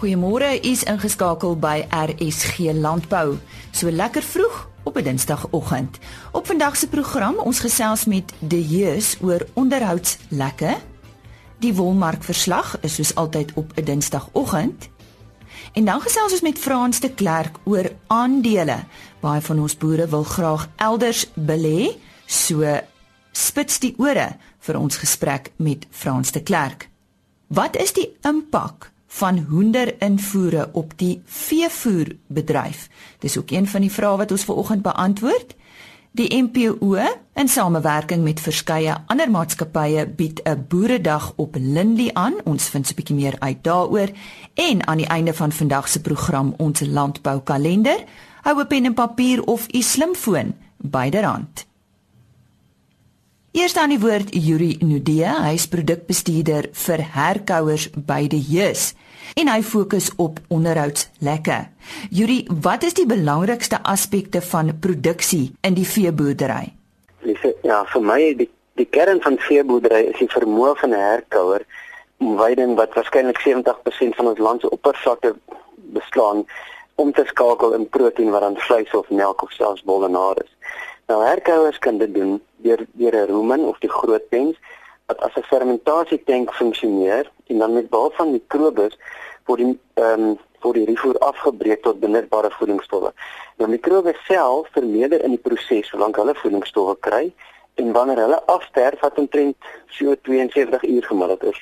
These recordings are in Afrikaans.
Goeiemôre, u is ingeskakel by RSG Landbou. So lekker vroeg op 'n Dinsdagoggend. Op vandag se program ons gesels met De Jeus oor onderhoudslekke. Die wolmark verslag is soos altyd op 'n Dinsdagoggend. En dan gesels ons met Frans de Klerk oor aandele. Baie van ons boere wil graag elders belê, so spits die ore vir ons gesprek met Frans de Klerk. Wat is die impak van hoenderinvoere op die veevoerbedryf? Dis ook een van die vrae wat ons vanoggend beantwoord. Die MPO in samewerking met verskeie ander maatskappye bied 'n boeredag op Lindley aan. Ons vind 'n bietjie meer uit daaroor en aan die einde van vandag se program ons landboukalender. Hou 'n pen en papier of u slimfoon byderhand. Eers aan die woord Yuri Nudee, hy is produkbestuurder vir herkouers by die Jeus en hy fokus op onderhoudslekke. Yuri, wat is die belangrikste aspekte van produksie in die veeboerdery? Ja, vir my die die kern van veeboerdery is die vermoë van 'n herkouer om weiding wat waarskynlik 70% van ons land se oppervlakte beslaan om te skakel in proteïen wat dan vleis of melk of selfs bolle na is. Nou herkouers kan dit doen deur deur 'n rumen of die groot pens wat as 'n fermentasietank funksioneer en dan met behulp van mikrobes word die ehm um, word die rifoer afgebreek tot benutbare voedingsstowwe. Nou mikrobes self vermeerder in die proses solank hulle voedingsstowwe kry en wanneer hulle afsterf wat omtrent so 72 uur gemiddeld is,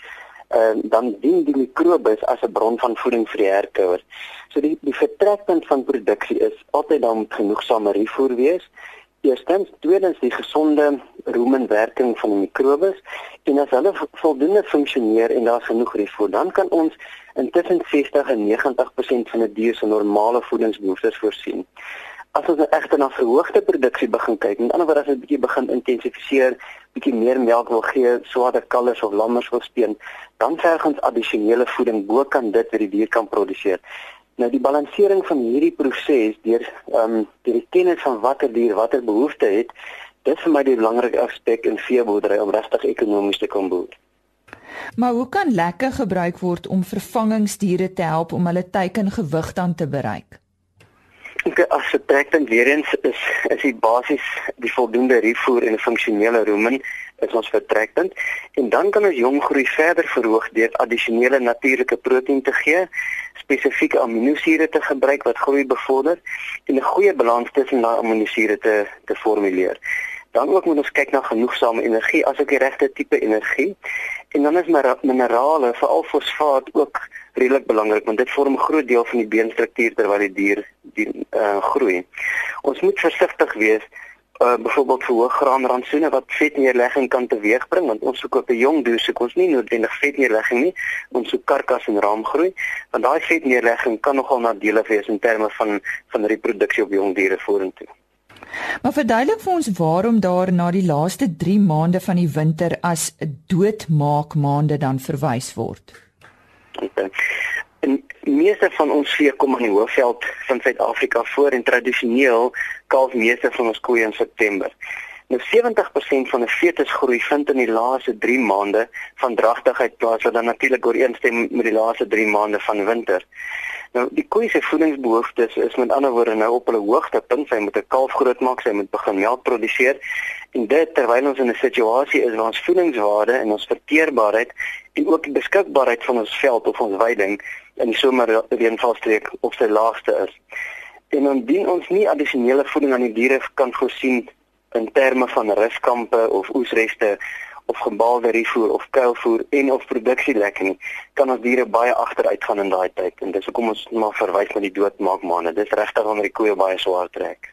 ehm uh, dan dien die mikrobes as 'n bron van voeding vir die herkouers. So die die vertrekpunt van produksie is altyd dan genoegsame rifoer wees Eerstens, tweedens die gesonde rumenwerking van die mikrobes en as hulle voldoende funksioneer en daar genoeg rifoor, dan kan ons intussen 60 en 90% van 'n dier se normale voedingsbehoeftes voorsien. As ons nou egter na verhoogde produksie begin kyk, met ander woorde as ons bietjie begin intensifiseer, bietjie meer melk wil gee, swaarder kalvers of lammers wil speen, dan verg ons addisionele voeding bo kan dit wat die dier kan produseer. Nou die balansering van hierdie proses deur ehm um, die kennis van watter dier watter behoeftes het, dis vir my die belangrike aspek in veeboerdery om regtig ekonomies te kan boer. Maar hoe kan lekke gebruik word om vervangingsdiere te help om hulle teikengewig dan te bereik? Ek as vertrekpunt weer eens is is die basies die voldoende rifoer en 'n funksionele rumen is ons vertrekpunt en dan kan ons jong groei verder verhoog deur addisionele natuurlike proteïen te gee spesifieke aminosure te gebruik wat groei bevorder en 'n goeie balans tussen daai aminosure te te formuleer. Dan ook moet ons kyk na genoegsame energie asook die regte tipe energie. En dan is minerale, veral fosfaat ook redelik belangrik want dit vorm 'n groot deel van die beenstruktuur terwyl die dier die uh, groei. Ons moet versigtig wees uh byvoorbeeld vir hoë graanrantsoene wat vetneerlegging kan teweegbring want ons soek op 'n jong dier soek ons nie noodwendig vetneerlegging nie ons soek karkas en raamgroei want daai vetneerlegging kan nogal nadelig wees in terme van van reproduksie op jong diere vorentoe. Maar verduidelik vir ons waarom daar na die laaste 3 maande van die winter as doodmaak maande dan verwys word. Okay. En meeste van ons vee kom in die hoofveld van Suid-Afrika voor en tradisioneel kalf meeste van ons koeie in September. Nou 70% van 'n fetus groei vind in die laaste 3 maande van dragtigheid plaas wat dan natuurlik ooreenstem met die laaste 3 maande van winter. Nou die koeie se voedingsbehoeftes is met ander woorde nou op hulle hoogtepunt. Sy moet 'n kalf grootmaak, sy moet begin melk produseer en dit terwyl ons in 'n situasie is waar ons voedingswaarde en ons verteerbaarheid en ook die beskikbaarheid van ons veld of ons weiding in die somer reënvalstreek op sy laagste is. En indien ons nie addisionele voeding aan die diere kan voorsien in terme van ruskampe of oesreste of gebaalde rifoer of kuilvoer en of produksielekke nie, kan ons diere baie agteruit gaan in daai tyd. En dis hoekom ons maar verwys na die doodmaak maande. Dis regtig wanneer die koeie baie swaar trek.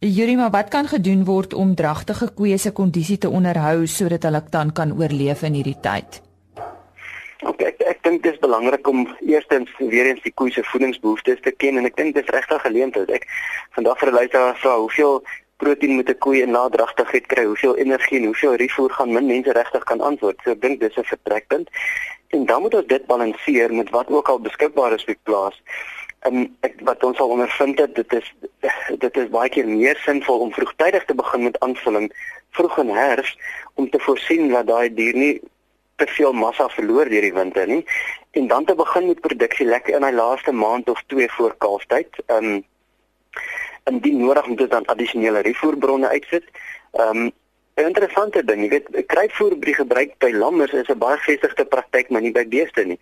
Yuri, maar wat kan gedoen word om dragtige koeie se kondisie te onderhou sodat hulle dan kan oorleef in hierdie tyd? Ok, ek ek dink dit is belangrik om eerstens weer eens die koeie se voedingsbehoeftes te ken en ek dink dit is regtig geleentheid. Ek vandag vir 'n luisteraar vra hoeveel proteïen moet 'n koe in nadragtigheid kry, hoeveel energie en hoeveel rifoer gaan min mense regtig kan antwoord. So ek dink dis 'n vertrekpunt. En dan moet ons dit balanseer met wat ook al beskikbaar is op plaas. En ek wat ons al ondervind het, dit is dit is baie keer meer sinvol om vroegtydig te begin met aanvulling vroeg in herfs om te voorsien dat daai dier nie te veel massa verloor deur die winter nie en dan te begin met produksie lekker in hy laaste maand of 2 voor kalftyd. Ehm um, indien nodig moet dit dan addisionele rifoerbronne uitsit. Ehm um, 'n interessante ding, jy weet, kruipvoer by gebruik by lammers is 'n baie gevestigde praktyk, maar nie by beeste nie.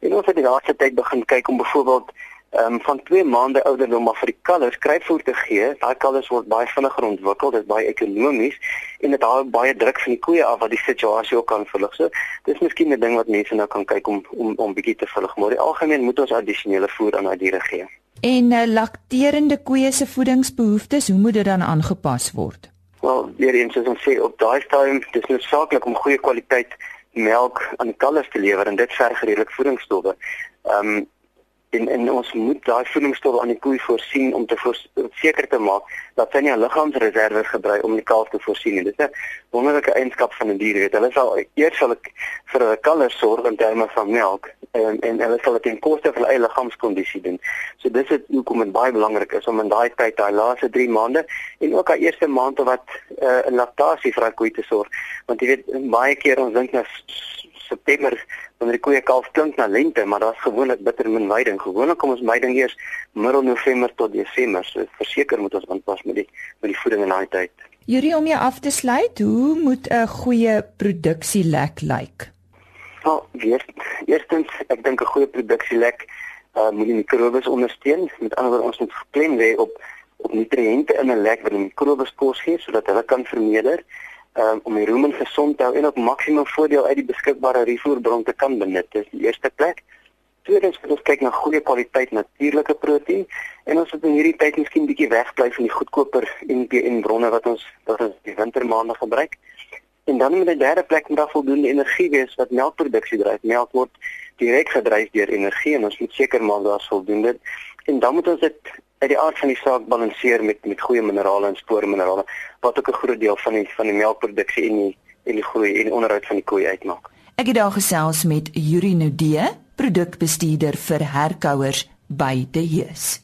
En ons het die laaste tyd begin kyk om byvoorbeeld ehm um, van 2 maande ouderdom af vir die kalvers kruipvoer te gee. Daai kalvers word baie vinniger ontwikkel, dit is baie ekonomies en dit haal baie druk van die koeie af wat die situasie ook kan verlig. So, dis miskien 'n ding wat mense nou kan kyk om om om bietjie te verlig, maar die algemeen moet ons addisionele voer aan daai diere gee. En uh, lakterende koeie se voedingsbehoeftes, hoe moet dit dan aangepas word? Wel, weer eens soos ons sê op daai stadium, dis noodsaaklik om goeie kwaliteit melk aan die kalvers te lewer en dit verg redelik voedingsstowwe. Ehm um, en en ons moet daai voedingsstowwe aan die koei voorsien om te seker te maak dat sy nie 'n liggaamsreserve gebruik om die kalf te voorsien nie. Dit is 'n wonderlike eienskap van 'n die dier, weet. Hulle sal eers sal ek vir 'n kalf sorg in terme van melk en en hulle sal dit in koste van eie liggaamskondisie doen. So dis dit hoekom dit baie belangrik is om in daai tyd, daai laaste 3 maande en ook daai eerste maand wat uh, 'n laktasie vir 'n koei te sorg. Want jy weet baie keer ons dink nou September wanneer die koeie kalf klink na lente, maar daar's gewoonlik bitter min weiding. Gewoonlik kom ons weiding eers middel November tot Desember. So verseker moet ons aanpas met die met die voeding in daai tyd. Yuri om jou af te sluit, hoe moet 'n goeie produksie lek lyk? Nou, weer eerstens, ek dink 'n goeie produksie lek uh, moet die mikrobes ondersteun. Met ander woorde, ons moet geklem lê op op nutriënte in 'n lek wat die mikrobes kos gee sodat hulle kan vermeerder um, om die rumen gesond te hou en op maksimum voordeel uit die beskikbare rifoerbron te kan benut. Dis die eerste plek. Tweedens moet ons kyk na goeie kwaliteit natuurlike proteïen en ons moet in hierdie tyd miskien bietjie wegbly van die goedkoper NPN bronne wat ons wat ons die wintermaande gebruik. En dan met die derde plek moet daar voldoende energie wees wat melkproduksie dryf. Melk word direk gedryf deur energie en ons moet seker maak daar is voldoende. En dan moet ons dit uit die aard van die saak balanseer met met goeie minerale en spoorminerale wat ook 'n groot deel van die van die melkproduksie en die en die groei en die onderhoud van die koei uitmaak. Ek het daar gesels met Yuri Nudee, produkbestuurder vir herkouers by De Hees.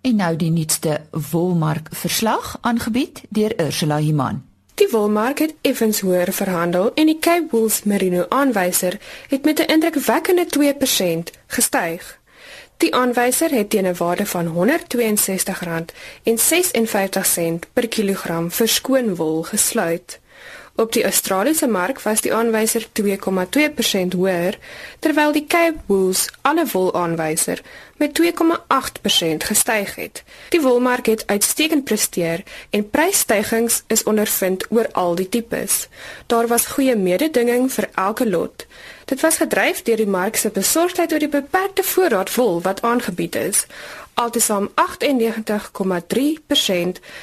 En nou die nuutste wolmark verslag aangebied deur Ursula Iman. Die wolmark het effens hoër verhandel en die Cape Wool's Merino aanwyser het met 'n indrukwekkende 2% gestyg. Die aanwyser het teen 'n waarde van R162.56 per kilogram vir skoon wol gesluit. Op die Australiese mark was die aanwyser 2,2% hoër, terwyl die Cape Wool's alle wol aanwyser met 2,8% gestyg het. Die wolmark het uitstekend presteer en prysstygings is ondervind oor al die tipes. Daar was goeie mededinging vir elke lot. Dit was gedryf deur die mark se besorgdheid oor die beperkte voorraad wol wat aangebied is. Altesaam 98,3%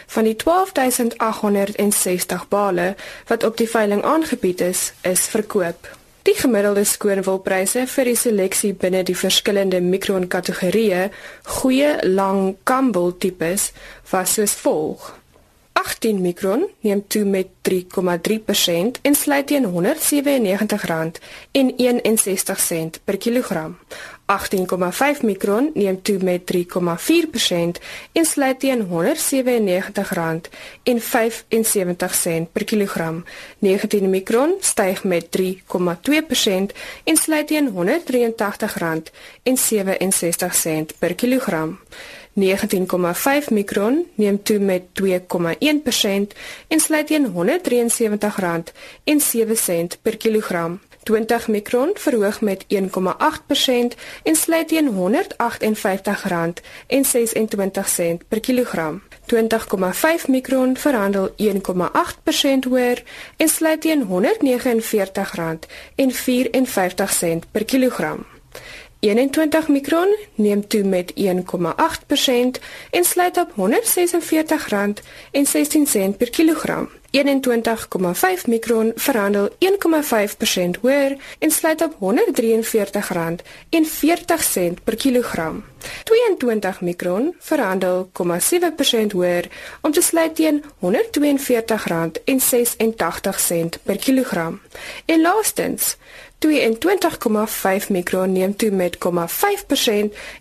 van die 12860 bale wat op die veiling aangebied is, is verkoop. Die gemiddelde skoonwolpryse vir die seleksie binne die verskillende mikron kategorieë, goeie lang kambol tipes, was soos volg: 18 mikron neem toe met 3,3% en sluit teen R197,61 per kilogram. 18,5 mikron neem toe met 3,4% en sluit teen R197,75 per kilogram. 19 mikron styg met 3,2% en sluit teen R183,67 per kilogram. 19,5 mikron neem toe met 2,1% en sluit teen R173,07 per kilogram. 20 mikron verhoog met 1,8% en sluit teen R158,26 per kilogram. 20,5 mikron verhandel 1,8% hoër en sluit teen R149,54 per kilogram. 21 mikron neem toe met 1,8% en sluit op R146,16 per kilogram. 21,5 mikron verhandel 1,5% hoër en sluit op R143,40 per kilogram. 22 mikron verhandel 0,7% hoër om te sluit teen R142,86 per kilogram. En laastens 22,5 mikron neem toe met 0,5%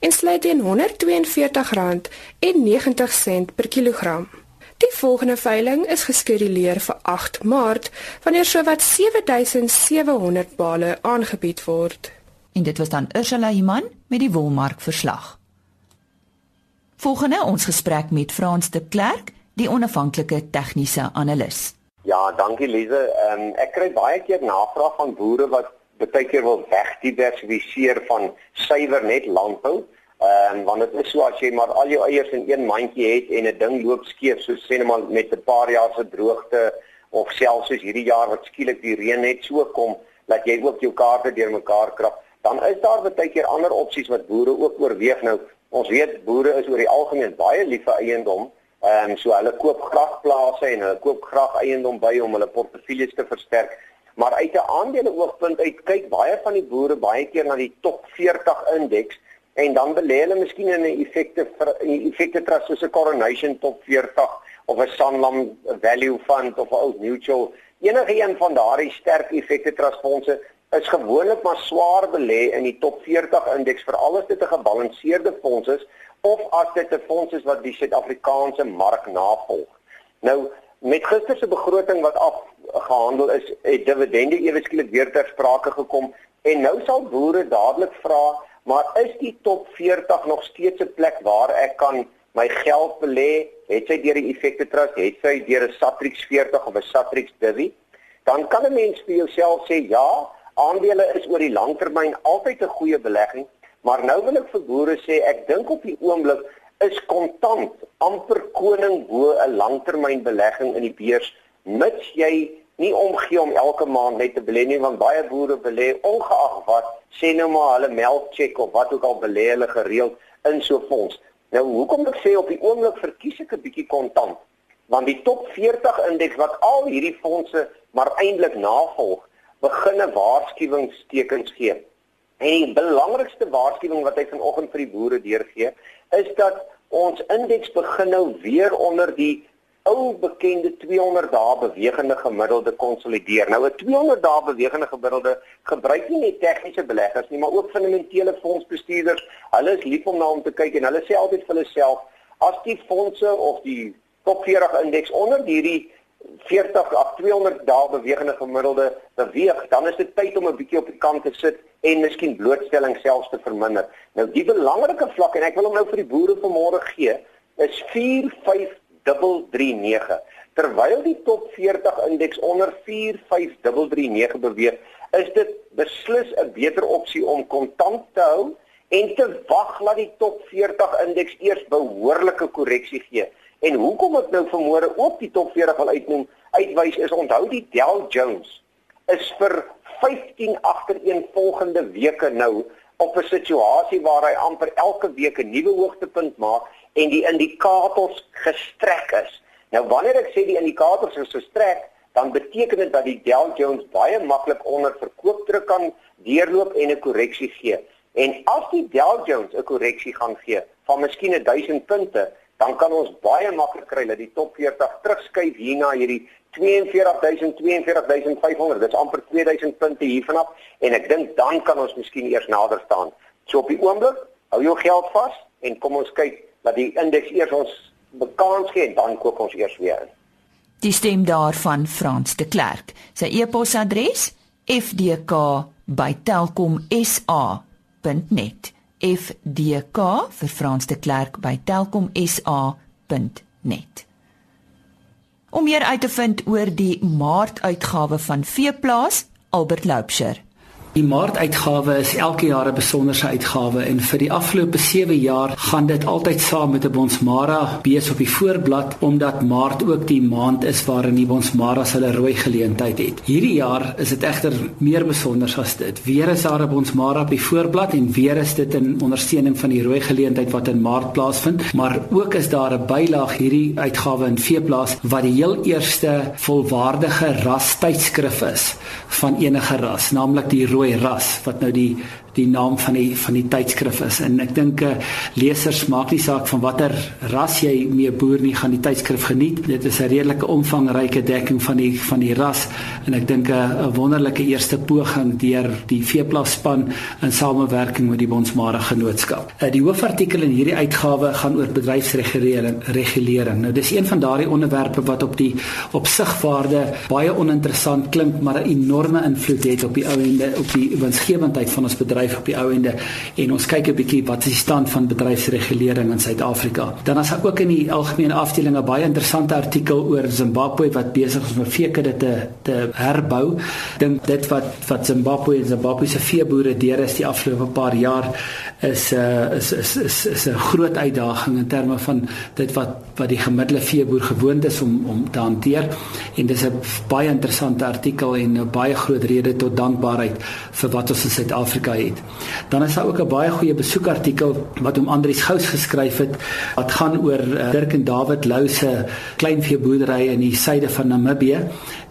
en sluit teen R142,90 per kilogram. Die volgende veiling is geskeduleer vir 8 Maart wanneer sowat 7700 bale aangebied word. En dit was dan Ursula Iman met die wolmark verslag. Volgende ons gesprek met Frans de Klerk, die onafhanklike tegniese analis. Ja, dankie Lize. Um, ek kry baie keer navraag van boere wat baie keer wil wegdiversifiseer van suiwer net landbou. Ehm um, want dit is so as jy maar al jou eiers in een mandjie het en 'n ding loop skeef so sê net maar met 'n paar jaar se droogte of selfs soos hierdie jaar wat skielik die reën net so kom dat jy ook jou kaarte deurmekaar krap, dan is daar baie keer ander opsies wat boere ook oorweeg nou. Ons weet boere is oor die algemeen baie lief vir eiendom. Ehm um, so hulle koop graag plase en hulle koop graag eiendom by om hulle portefeuilles te versterk. Maar uit 'n aandele oogpunt uit kyk baie van die boere baie keer na die top 40 indeks en dan belê hulle miskien in 'n effekte effekte trust soos 'n Coronation Top 40 of 'n Sanlam Value Fund of 'n Old Mutual. Enige een van daardie sterk effekte trust fondse is gewoonlik maar swaar belê in die top 40 indeks veral as dit 'n gebalanseerde fonds is of as dit 'n fonds is wat die Suid-Afrikaanse mark navolg. Nou met gister se begroting wat afgehandel is, het dividende ewe skielik weer ter sprake gekom en nou sal boere dadelik vra Maar is die top 40 nog steeds 'n plek waar ek kan my geld belê? Het sy deur die effekte trust, het sy deur 'n Satrix 40 of 'n Satrix Divi? Dan kan 'n mens vir jouself sê ja, aandele is oor die langtermyn altyd 'n goeie belegging, maar nou wil ek vir boere sê ek dink op die oomblik is kontant amper koning bo 'n langtermynbelegging in die beurs mits jy nie omgee om elke maand net te belê nie want baie boere belê ongeag wat sê nou maar hulle melk check of wat ook al belê hulle gereeld in so 'n fonds. Nou hoekom ek sê op die oomblik verkies ek 'n bietjie kontant want die top 40 indeks wat al hierdie fondse maar eintlik navolg beginne waarskuwingstekens gee. En die belangrikste waarskuwing wat hy vanoggend vir die boere deurgee is dat ons indeks begin nou weer onder die ou bekende 200 dae bewegende gemiddelde konsolideer. Nou 'n 200 dae bewegende gemiddelde gebruik nie net tegniese beleggers nie, maar ook fundamentele fondsbestuurders. Hulle is lief om na hom te kyk en hulle sê altyd vir hulle self as die fondse of die top 40 indeks onder hierdie 40 of 200 dae bewegende gemiddelde beweeg, dan is dit tyd om 'n bietjie op die kant te sit en miskien blootstelling selfs te verminder. Nou die belangrike vlak en ek wil hom nou vir die boere vanmôre gee, is 4 5 45339. Terwyl die top 40 indeks onder 45339 beweeg, is dit beslis 'n beter opsie om kontant te hou en te wag dat die top 40 indeks eers behoorlike korreksie gee. En hoekom ek nou vanmôre ook die top 40 wil uitnoem, uitwys is onthou die Dow Jones is vir 15 agtereenvolgende weke nou op 'n situasie waar hy amper elke week 'n nuwe hoogtepunt maak en die indikators gestrek is. Nou wanneer ek sê die indikators is gestrek, dan beteken dit dat die Dow Jones baie maklik onder verkoopdruk kan deurloop en 'n korreksie gee. En as die Dow Jones 'n korreksie gaan gee van miskien 1000 punte, dan kan ons baie maklik kry dat die top 40 terugskuif hier na hierdie 42000 42500 dis amper 2000 punte hiervanaf en ek dink dan kan ons miskien eers nader staan. So op die oomblik, hou jou geld vas en kom ons kyk dat die indeks eers ons bekans gee en dan koop ons eers weer in. Die stem daarvan Frans de Klerk. Sy e-posadres fdk@telkomsa.net. fdk vir Frans de Klerk by telkomsa.net. Om meer uit te vind oor die maartuitgawe van Veeplaas, Albert Loubser. Die maartuitgawe is elke jaar 'n besonderse uitgawe en vir die afgelope 7 jaar gaan dit altyd saam met 'n Bonsmara bees op die voorblad omdat Maart ook die maand is waarin die Bonsmara hulle rooi geleentheid het. Hierdie jaar is dit egter meer besonder as dit. Weer is daar 'n Bonsmara op die voorblad en weer is dit in ondersteuning van die rooi geleentheid wat in Maart plaasvind, maar ook is daar 'n bylaag hierdie uitgawe in Veeplaas wat die heel eerste volwaardige ras tydskrif is van enige ras, naamlik die rooi ras wat nou die die naam van die van die tydskrif is. En ek dink uh, lesers maak nie saak van watter ras jy mee boer nie gaan die tydskrif geniet. Dit is 'n redelike omvangryke dekking van die van die ras. En ek dink 'n uh, wonderlike eerste poging deur die veeplaspan in samewerking met die Bonsmara Genootskap. Uh, die hoofartikel in hierdie uitgawe gaan oor bedryfsregulering regulering. Nou dis een van daardie onderwerpe wat op die opsigwaarde baie oninteressant klink maar 'n enorme invloed het op die ou ende op die winsgewendheid van ons bedryf bedryf op die ou ende en ons kyk 'n bietjie wat is die stand van bedryfsregulering in Suid-Afrika. Dan is daar ook in die algemene afdeling 'n baie interessante artikel oor Zimbabwe wat besig is om veekudde te te herbou. Dink dit wat wat Zimbabwe en Zimbabwe se veeboere deur is die afgelope paar jaar is 'n uh, is is is is 'n groot uitdaging in terme van dit wat wat die gemiddelde veeboer gewoond is om om te hanteer en dis 'n baie interessante artikel en 'n baie groot rede tot dankbaarheid vir wat ons in Suid-Afrika het het. Dan is daar ook 'n baie goeie besoekartikel wat om Andrius Gous geskryf het wat gaan oor uh, Dirk en David Lou se kleinveeboerdery in die suide van Namibië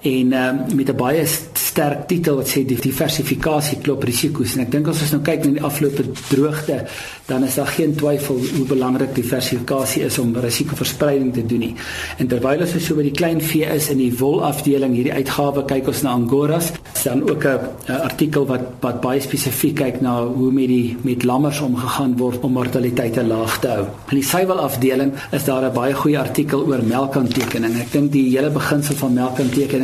en uh, met 'n baie sterk titel wat sê die diversifikasie klop risiko's en ek dink as ons nou kyk na die afgelope droogte dan is daar geen twyfel hoe belangrik diversifikasie is om risikoverspreiding te doen nie. En terwyl ons so by die kleinvee is in die wolafdeling hierdie uitgawe kyk ons na Angoras, dan ook 'n artikel wat wat baie spesifiek kyk na hoe met die met lammers omgegaan word om mortaliteite laag te hou. In die suiwelafdeling is daar 'n baie goeie artikel oor melkaantekening. Ek dink die hele beginsel van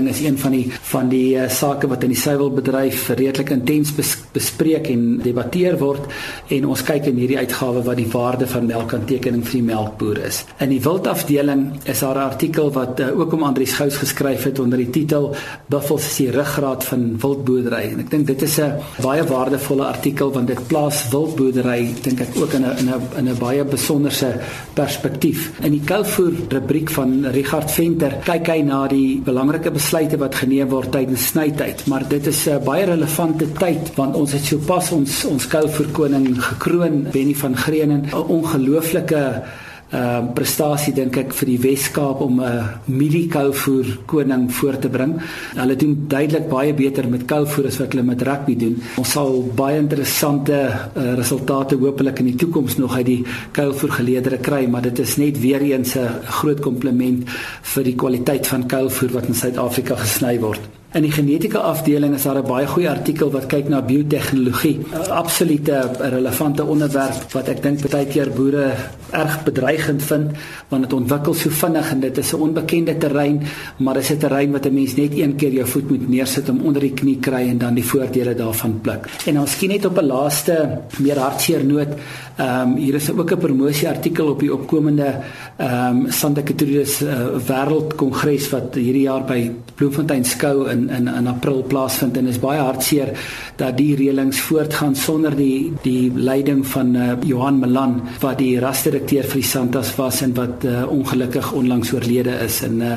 melkaantekening is een van die van die uh, sake wat in die suiwelbedryf redelik intens bes, bespreek en debatteer word en ons kyk in hierdie uitgawe wat die waarde van melkaantekening vir die melkboer is. In die wildafdeling is daar 'n artikel wat uh, ook om Andrius Gous geskryf het onder die titel Buffels is die ruggraat van wildboerdery en ek dink dit is 'n baie waardevolle artikel want dit plaas wildboerdery dink ek ook in 'n in 'n in 'n baie besonderse perspektief. In die Kouvoer rubriek van Richard Venter kyk hy na die belangrike besluite wat geneem word tydens snytyd, maar dit is 'n baie relevante tyd want ons het sopas ons ons Kouvoer koning gekroon, Benny van Greenen, 'n ongelooflike uh prestasie dink ek vir die Wes-Kaap om 'n uh, mieliekoufvoer koning voor te bring. Hulle doen duidelik baie beter met koufvoer as wat hulle met rugby doen. Ons sal baie interessante uh, resultate hopelik in die toekoms nog uit die koufvoer geleedere kry, maar dit is net weer eens 'n groot kompliment vir die kwaliteit van koufvoer wat in Suid-Afrika gesny word. In die genetika afdeling is daar 'n baie goeie artikel wat kyk na biotehnologie. 'n Absolute relevante onderwerp wat ek dink baie keer boere erg bedreigend vind want dit ontwikkel so vinnig en dit is 'n onbekende terrein, maar dit is 'n terrein wat 'n mens net een keer jou voet moet neersit om onder die knie kry en dan die voordele daarvan pluk. En dan skien net op 'n laaste meer hartseer noot, ehm um, hier is ook 'n promosie artikel op die opkomende ehm um, Santa Catarina uh, Wêreldkongres wat hierdie jaar by Bloemfontein skou in in in April plaasvind en is baie hartseer dat die reëlings voortgaan sonder die die leiding van uh, Johan Malan wat die rasdirekteur vir die Santas was en wat uh, ongelukkig onlangs oorlede is en uh,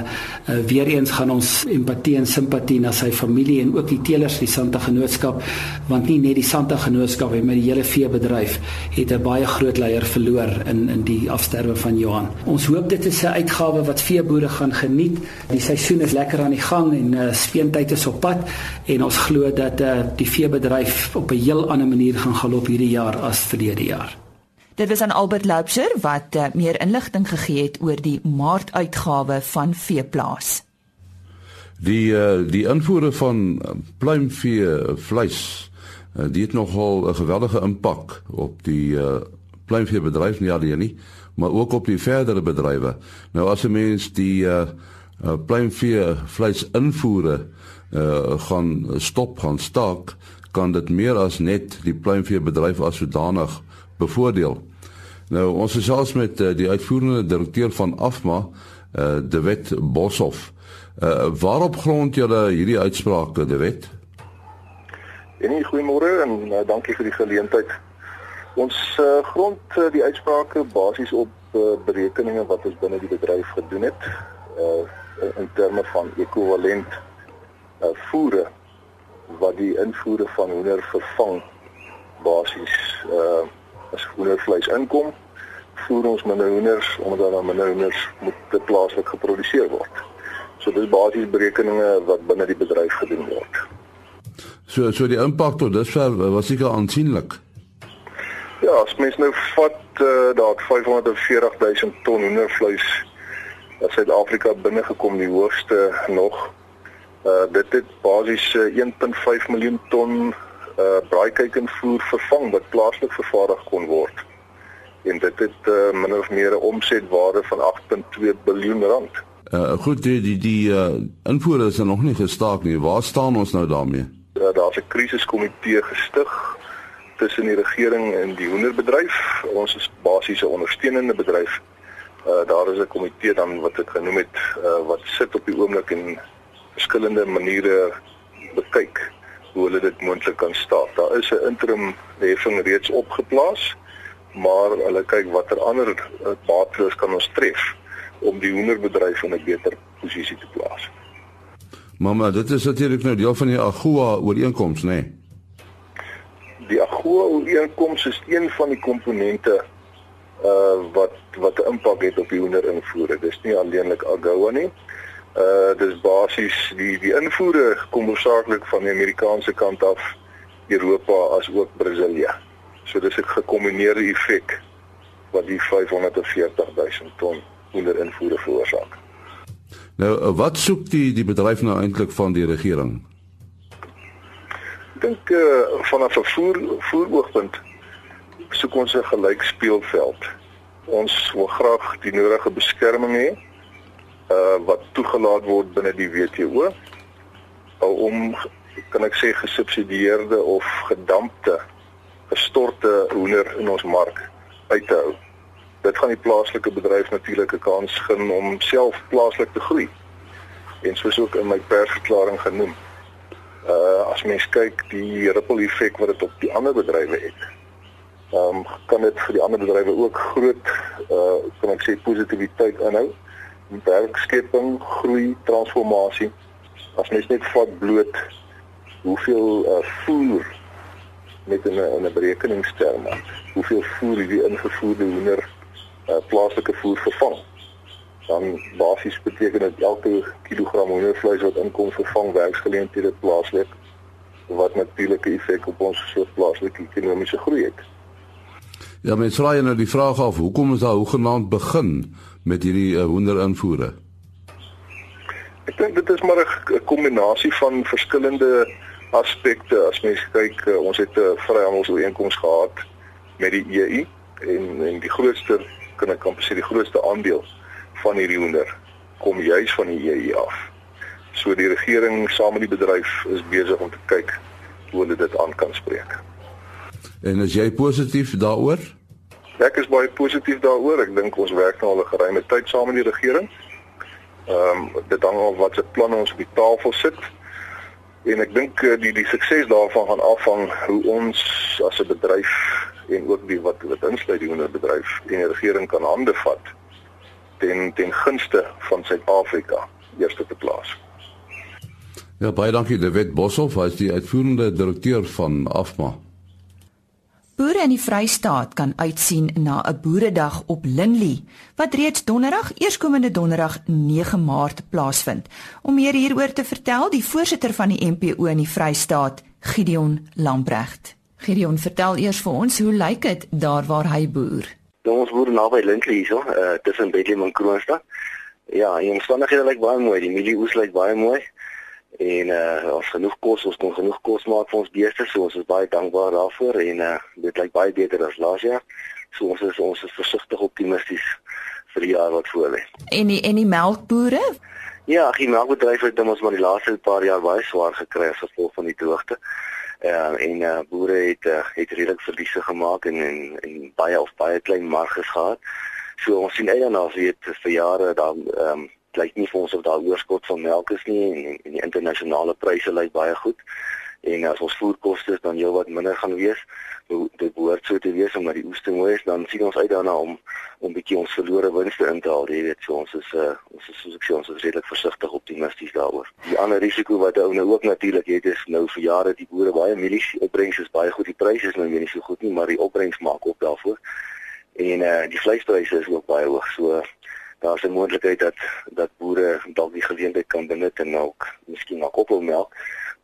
uh, weer eens gaan ons empatie en simpatie na sy familie en ook die teelers die Santa Genootskap want nie net die Santa Genootskap maar die hele veebedryf het 'n baie groot leier verloor in in die afsterwe van Johan. Ons hoop dit is 'n uitgawe wat veeboere gaan geniet. Die seisoen is lekker aan die gang en uh, speentyd is op pad en ons glo dat uh, die veebedryf op 'n heel ander manier gaan galop hierdie jaar as verlede jaar. Dit was aan Albert Loubser wat uh, meer inligting gegee het oor die maartuitgawe van Veeplaas. Die uh, die invoere van pluimvee vleis uh, dit het nogal 'n geweldige impak op die uh, pluimveebedryf nie alleen nie, maar ook op die verdere bedrywe. Nou as 'n mens die uh, uh, pluimvee vleis invoere uh, gaan stop gaan staak kan dit meer as net die pluimveebedryf as sodanig bevoordeel. Nou ons is selfs met uh, die uitvoerende direkteur van Afma, uh, De Wet Boshoff. Uh, waarop grond julle hierdie uitsprake, De Wet? Nee, goeiemôre en uh, dankie vir die geleentheid. Ons uh, grond uh, die uitsprake basies op uh, berekeninge wat ons binne die bedryf gedoen het. Uh, in terme van ekwivalent uh, voere wat die invoere van hoender vervang basies uh as hoendervleis inkom voer ons minder hoenders omdat daar minder hoenders moet plaaslik geproduseer word. So dis basies berekeninge wat binne die bedryf gedoen word. So so die impak tot dusver was seker aansienlik. Ja, as mens nou vat uh, daar 540 000 ton hoendervleis uit Suid-Afrika binnegekom, die hoogste nog. Uh dit het basies uh, 1.5 miljoen ton uh braaikuikenvoer vervang wat plaaslik vervaardig kon word. En dit het uh, min of meer 'n omsetwaarde van 8.2 biljoen rand. Uh goed, die die die uh invoere is nog nie gestaak nie. Waar staan ons nou daarmee? Uh, Daar's 'n krisiskomitee gestig tussen die regering en die hoenderbedryf. Ons is basies 'n ondersteunende bedryf. Uh daar is 'n komitee dan wat ek genoem het uh wat sit op die oomblik en verskillende maniere bekyk hoe hulle dit moontlik kan staak. Daar is 'n interim heffing reeds opgeplaas, maar hulle kyk watter ander uh, bates kan ons tref om die hoenderbedryf in 'n beter posisie te plaas. Mamma, dit is natuurlik nou deel van die AGOA ooreenkoms, nê? Nee? Die AGOA ooreenkoms is een van die komponente uh wat wat 'n impak het op die hoenderinvoere. Dis nie alleenlik AGOA nie. Uh dis basies die die invoere kom oorsakeklik van die Amerikaanse kant af, Europa as ook Brasilië. So dis 'n gekombineerde effek wat die 540 000 ton hoenderinvoere veroorsaak. Nou uh, wat soek die die bedryf nou eintlik van die regering? Ek dink uh vanaf 'n voer voeroogpunt soek ons 'n gelyk speelveld. Ons wil graag die nodige beskerming hê uh wat toegelaat word binne die WTO om kan ek sê gesubsidieerde of gedampte gestorte hoender in ons mark uit te hou. Dit gaan die plaaslike bedryf natuurlik 'n kans gee om self plaaslik te groei. En soos ook in my persverklaring genoem, uh as mens kyk die ripple effek wat dit op die ander bedrywe het. Ehm um, kan dit vir die ander bedrywe ook groot uh kan ek sê positiwiteit inhou. Werkskepping, groei, transformasie. As mens net vat bloot hoeveel uh voer met 'n 'n berekeningsterme, hoeveel voer hierdie ingevoerde hoender uh plaaslike voer vervang dan basies beteken dit elke kilogram hoendervleis wat inkom vervang werksgeleenthede plaaslik wat natuurlik 'n effek op ons soort plaaslike ekonomiese groei het. Ja, mens vra jy nou die vraag af, hoekom is daar hoegenaamd begin met hierdie uh, hoenderinvoere? Ek dink dit is maar 'n kombinasie van verskillende aspekte. As mens kyk, uh, ons het 'n uh, vryhandelsooreenkoms gehad met die EU en en die grootste kan ek amper sê die grootste aandeel van hierdie hoender kom juis van die EU af. So die regering saam met die bedryf is besig om te kyk hoe hulle dit aan kan spreek. En is jy positief daaroor? Ek is baie positief daaroor. Ek dink ons werk nou al 'n geruime tyd saam met die regering. Ehm um, dit hang af wat se planne ons op die tafel sit. En ek dink eh, die die sukses daarvan gaan afhang hoe ons as 'n bedryf en ook die wat wat insluit die onderbedryf en die regering kan hande vat ten ten gunste van Suid-Afrika eerste te plaas. Ja, baie dankie David Boshoff, hy is die uitvoerende direkteur van Afma. Boere in die Vrystaat kan uitsien na 'n boeredag op Linley wat reeds donderdag, eerskomende donderdag 9 Maart plaasvind. Om meer hieroor te vertel, die voorsitter van die MPO in die Vrystaat, Gideon Lamprecht. Gideon, vertel eers vir ons, hoe lyk dit daar waar hy boer? Ons boer naby Linkley hierso, uh tussen Bethlehem en Kroonstad. Ja, die omstandighede lyk baie mooi. Die mielieoes lyk baie mooi. En uh ons genoeg kos, ons kon genoeg kos maak vir ons beeste, so ons is baie dankbaar daarvoor en uh dit lyk baie beter as laas jaar. So ons is ons is versigtig optimisties vir die jaar wat voor lê. En die en die melkbore? Ja, die melkbedryf het ons maar die laaste paar jaar baie swaar gekry as gevolg van die droogte. Ehm uh, en uh, boere het uh, het redelik verliese gemaak en en, en baie of baie klein marges gehad. So ons sien uit daarna weet vir jare dan ehm um, lyk nie vir ons of daar oorskot van melk is nie en, en die internasionale pryse lyk baie goed. En as ons voerkoste dan jou wat minder gaan wees, dit behoort so te wees omdat die oes te mooi is, dan sien ons uit daarna om om bietjie ons verlore winste in te haal. Jy weet, so ons is uh ons is soos ek sê ons is redelik versigtig optimisties daaroor. Die ander risiko wat ou nou ook natuurlik het is nou vir jare die boere baie mielies opbrengs is baie goed. Die pryse is nou weer nie so goed nie, maar die opbrengs maak op daarvoor. En uh die vleispryse is ook baie hoog. So daar's 'n moontlikheid dat dat boere dalk die geleentheid kan benut en ook miskien na koppelmelk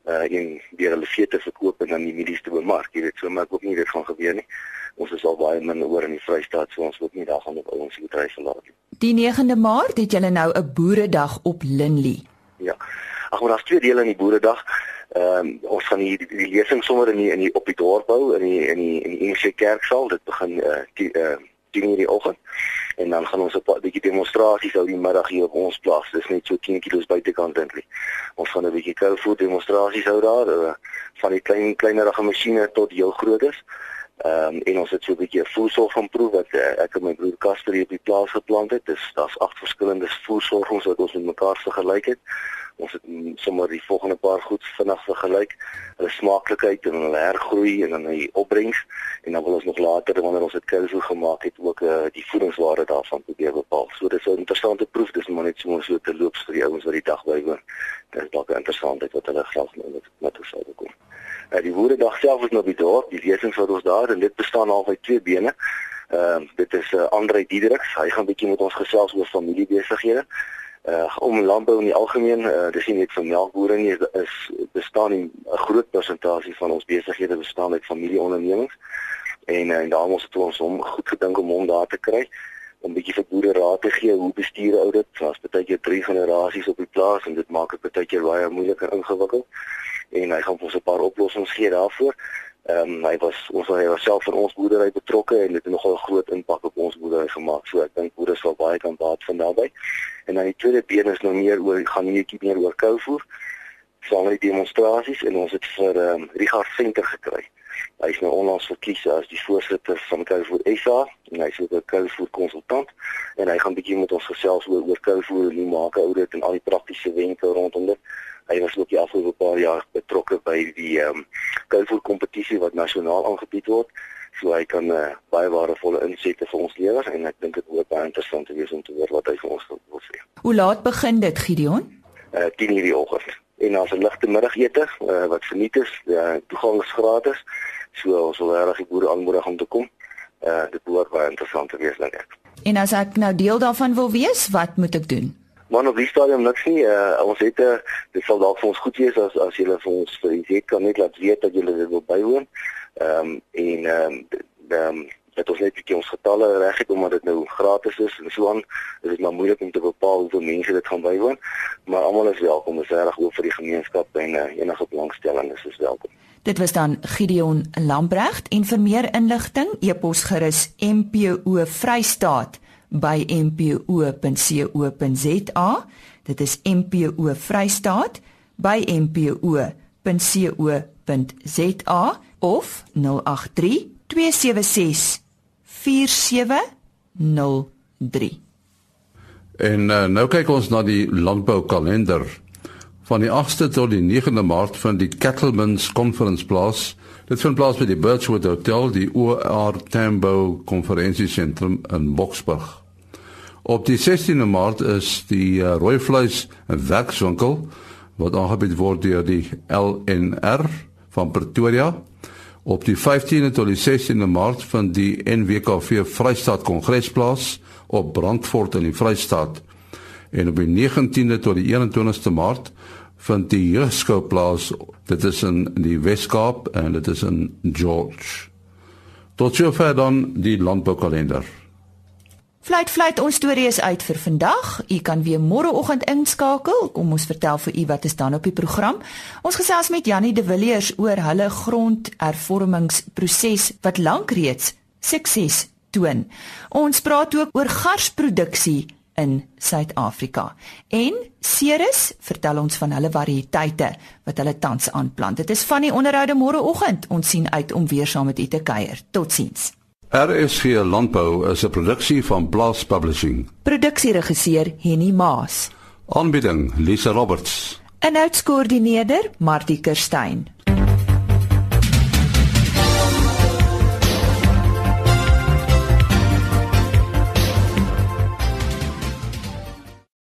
uh en deur hulle vee te verkoop en dan die mielies te bemark. Jy weet, so maar ek hoop nie dit gaan gebeur nie. Ons is al baie min oor in die Vrystaat, so ons hoop nie daar gaan op ons bedryf verlaat nie. Die 9de Maart het julle nou 'n boeredag op Linley. Ja. Ag, maar daar's twee dele in die boeredag. Ehm um, ons gaan die, die, die lesing sommer in die in die op die dorp bou in die in die in die Engelse kerksaal. Dit begin uh die uh 10:00 in die oggend. En dan gaan ons 'n bietjie demonstrasies hou die middag hier op ons plaas. Dis net so 10 km buitekant eintlik. Ons gaan 'n bietjie kou voet demonstrasies hou daar, uh, van die klein kleinerige masjiene tot heel grootes. Ehm um, en ons het so 'n bietjie voedsel gaan proe wat uh, ek en my broer Casper hier op die plaas geplant het. Dis daar's agt verskillende voedselsorgings wat ons met mekaar vergelyk het. Ons het sommer die volgende paar goed vinnig vergelyk. Hulle smaaklikheid en hulle hergroei en dan die opbrengs en dan wil ons nog later wanneer ons dit kuivel gemaak het ook uh, die voedingswaarde daarvan probeer bepaal. So dis 'n interessante proef, dis maar net so so te loop vir die ouens wat die dag bywoon. Dit is dalk interessant wat hulle graag met met ons sou kom. Uh, die woordedag self is nou by dorp, die lesings wat ons daar en dit bestaan al uit twee bene. Ehm uh, dit is uh, Andre Diedriks. Hy gaan bietjie met ons gesels oor familiebesighede uh om landbou in die algemeen uh dis nie net vir melkbore nie is bestaan 'n groot persentasie van ons besighede bestaan uit familieondernemings. En uh, en daarom ons het ons hom goed gedink om hom daar te kry om 'n bietjie vir boere raad te gee hoe bestuur ou dit. Was baie keer drie generasies op die plaas en dit maak dit baie keer baie moeiliker ingewikkeld. En hy gaan ons 'n paar oplossings gee daarvoor Ehm um, hy was ons hy was self vir ons boerdery betrokke en dit het nogal 'n groot impak op ons boerdery gemaak. So ek dink boere sal baie kan baat van daarbey. En dan die tweede been is nou meer oor gaan netjie meer oor kouvoer. Met die demonstrasies en ons het vir ehm um, Richard Venter gekry. Hy is nou onlangs verkies as die voorsitter van Kouvoer SA en hy is ook 'n kouvoer konsultant en hy gaan bietjie met ons gesels oor oor kouvoer en hoe maak ou dit en al die praktiese wenke rondom dit. Hy was ook die afgelope paar jaar betrokke by die ehm um, kuilvoer kompetisie wat nasionaal aangebied word. So hy kan uh, baie waardevolle insette vir ons lewer en ek dink dit word baie interessant te wees om te hoor wat hy vir ons wil sê. Hoe laat begin dit Gideon? Uh 10:00 die oggend. En daar's 'n ligte middagete uh, wat verniet is. Uh, toegang is gratis. So ons wil regtig die boere aanmoedig om te kom. Uh dit behoort baie interessant te wees dink ek. En as ek nou deel daarvan wil wees, wat moet ek doen? Man op die stadium niks nie. Uh, ons het 'n uh, dit sal dalk vir ons goed wees as as julle vir ons vir die kan net laat weet dat julle dit wil bywoon. Ehm um, en ehm um, ehm um, dat ons net bietjie ons getalle reg het omdat dit nou gratis is en so aan. Dit is maar moeilik om te bepaal hoeveel mense dit gaan bywoon, maar almal is welkom. Ons is reg oop vir die gemeenskap en uh, enige belangstelling is is welkom. Dit was dan Gideon Lambregt en vir meer inligting e-pos gerus MPO Vrystaat by mpo.co.za. Dit is MPO Vrystaat by mpo.co.za of 083 276 4703. En uh, nou kyk ons na die landboukalender. Van die 8ste tot die 9de Maart vind die Cattlemen's Conference plaas. Dit vind plaas by die Birchwood Hotel, die OR Tambo Konferensiesentrum in Boksburg. Op die 16de Maart is die uh, rooi vleis werkswinkel wat aangebied word deur die LNR van Pretoria. Op die 15de tot die 16de Maart vind die NWKV Vrystaat Kongres plaas op Brandfort in die Vrystaat. En op die 19de tot die 21ste Maart vind die jeugskou plaas. Dit is in die Weskaap en dit is in George. Tot sover dan die landboukalender. Fluit fluit ons storie is uit vir vandag. U kan weer môreoggend inskakel. Kom ons vertel vir u wat is dan op die program. Ons gesels met Jannie de Villiers oor hulle grondhervormingsproses wat lank reeds sukses toon. Ons praat ook oor garsproduksie in Suid-Afrika. En Ceres vertel ons van hulle variëteite wat hulle tans aanplant. Dit is van die onderhoude môreoggend. Ons sien uit om weer saam met u te kuier. Totsiens. RSG Landbou is 'n produksie van Blast Publishing. Produksieregisseur Henny Maas. Aanbieding Lisa Roberts. En uitskoördineerder Martie Kerstyn.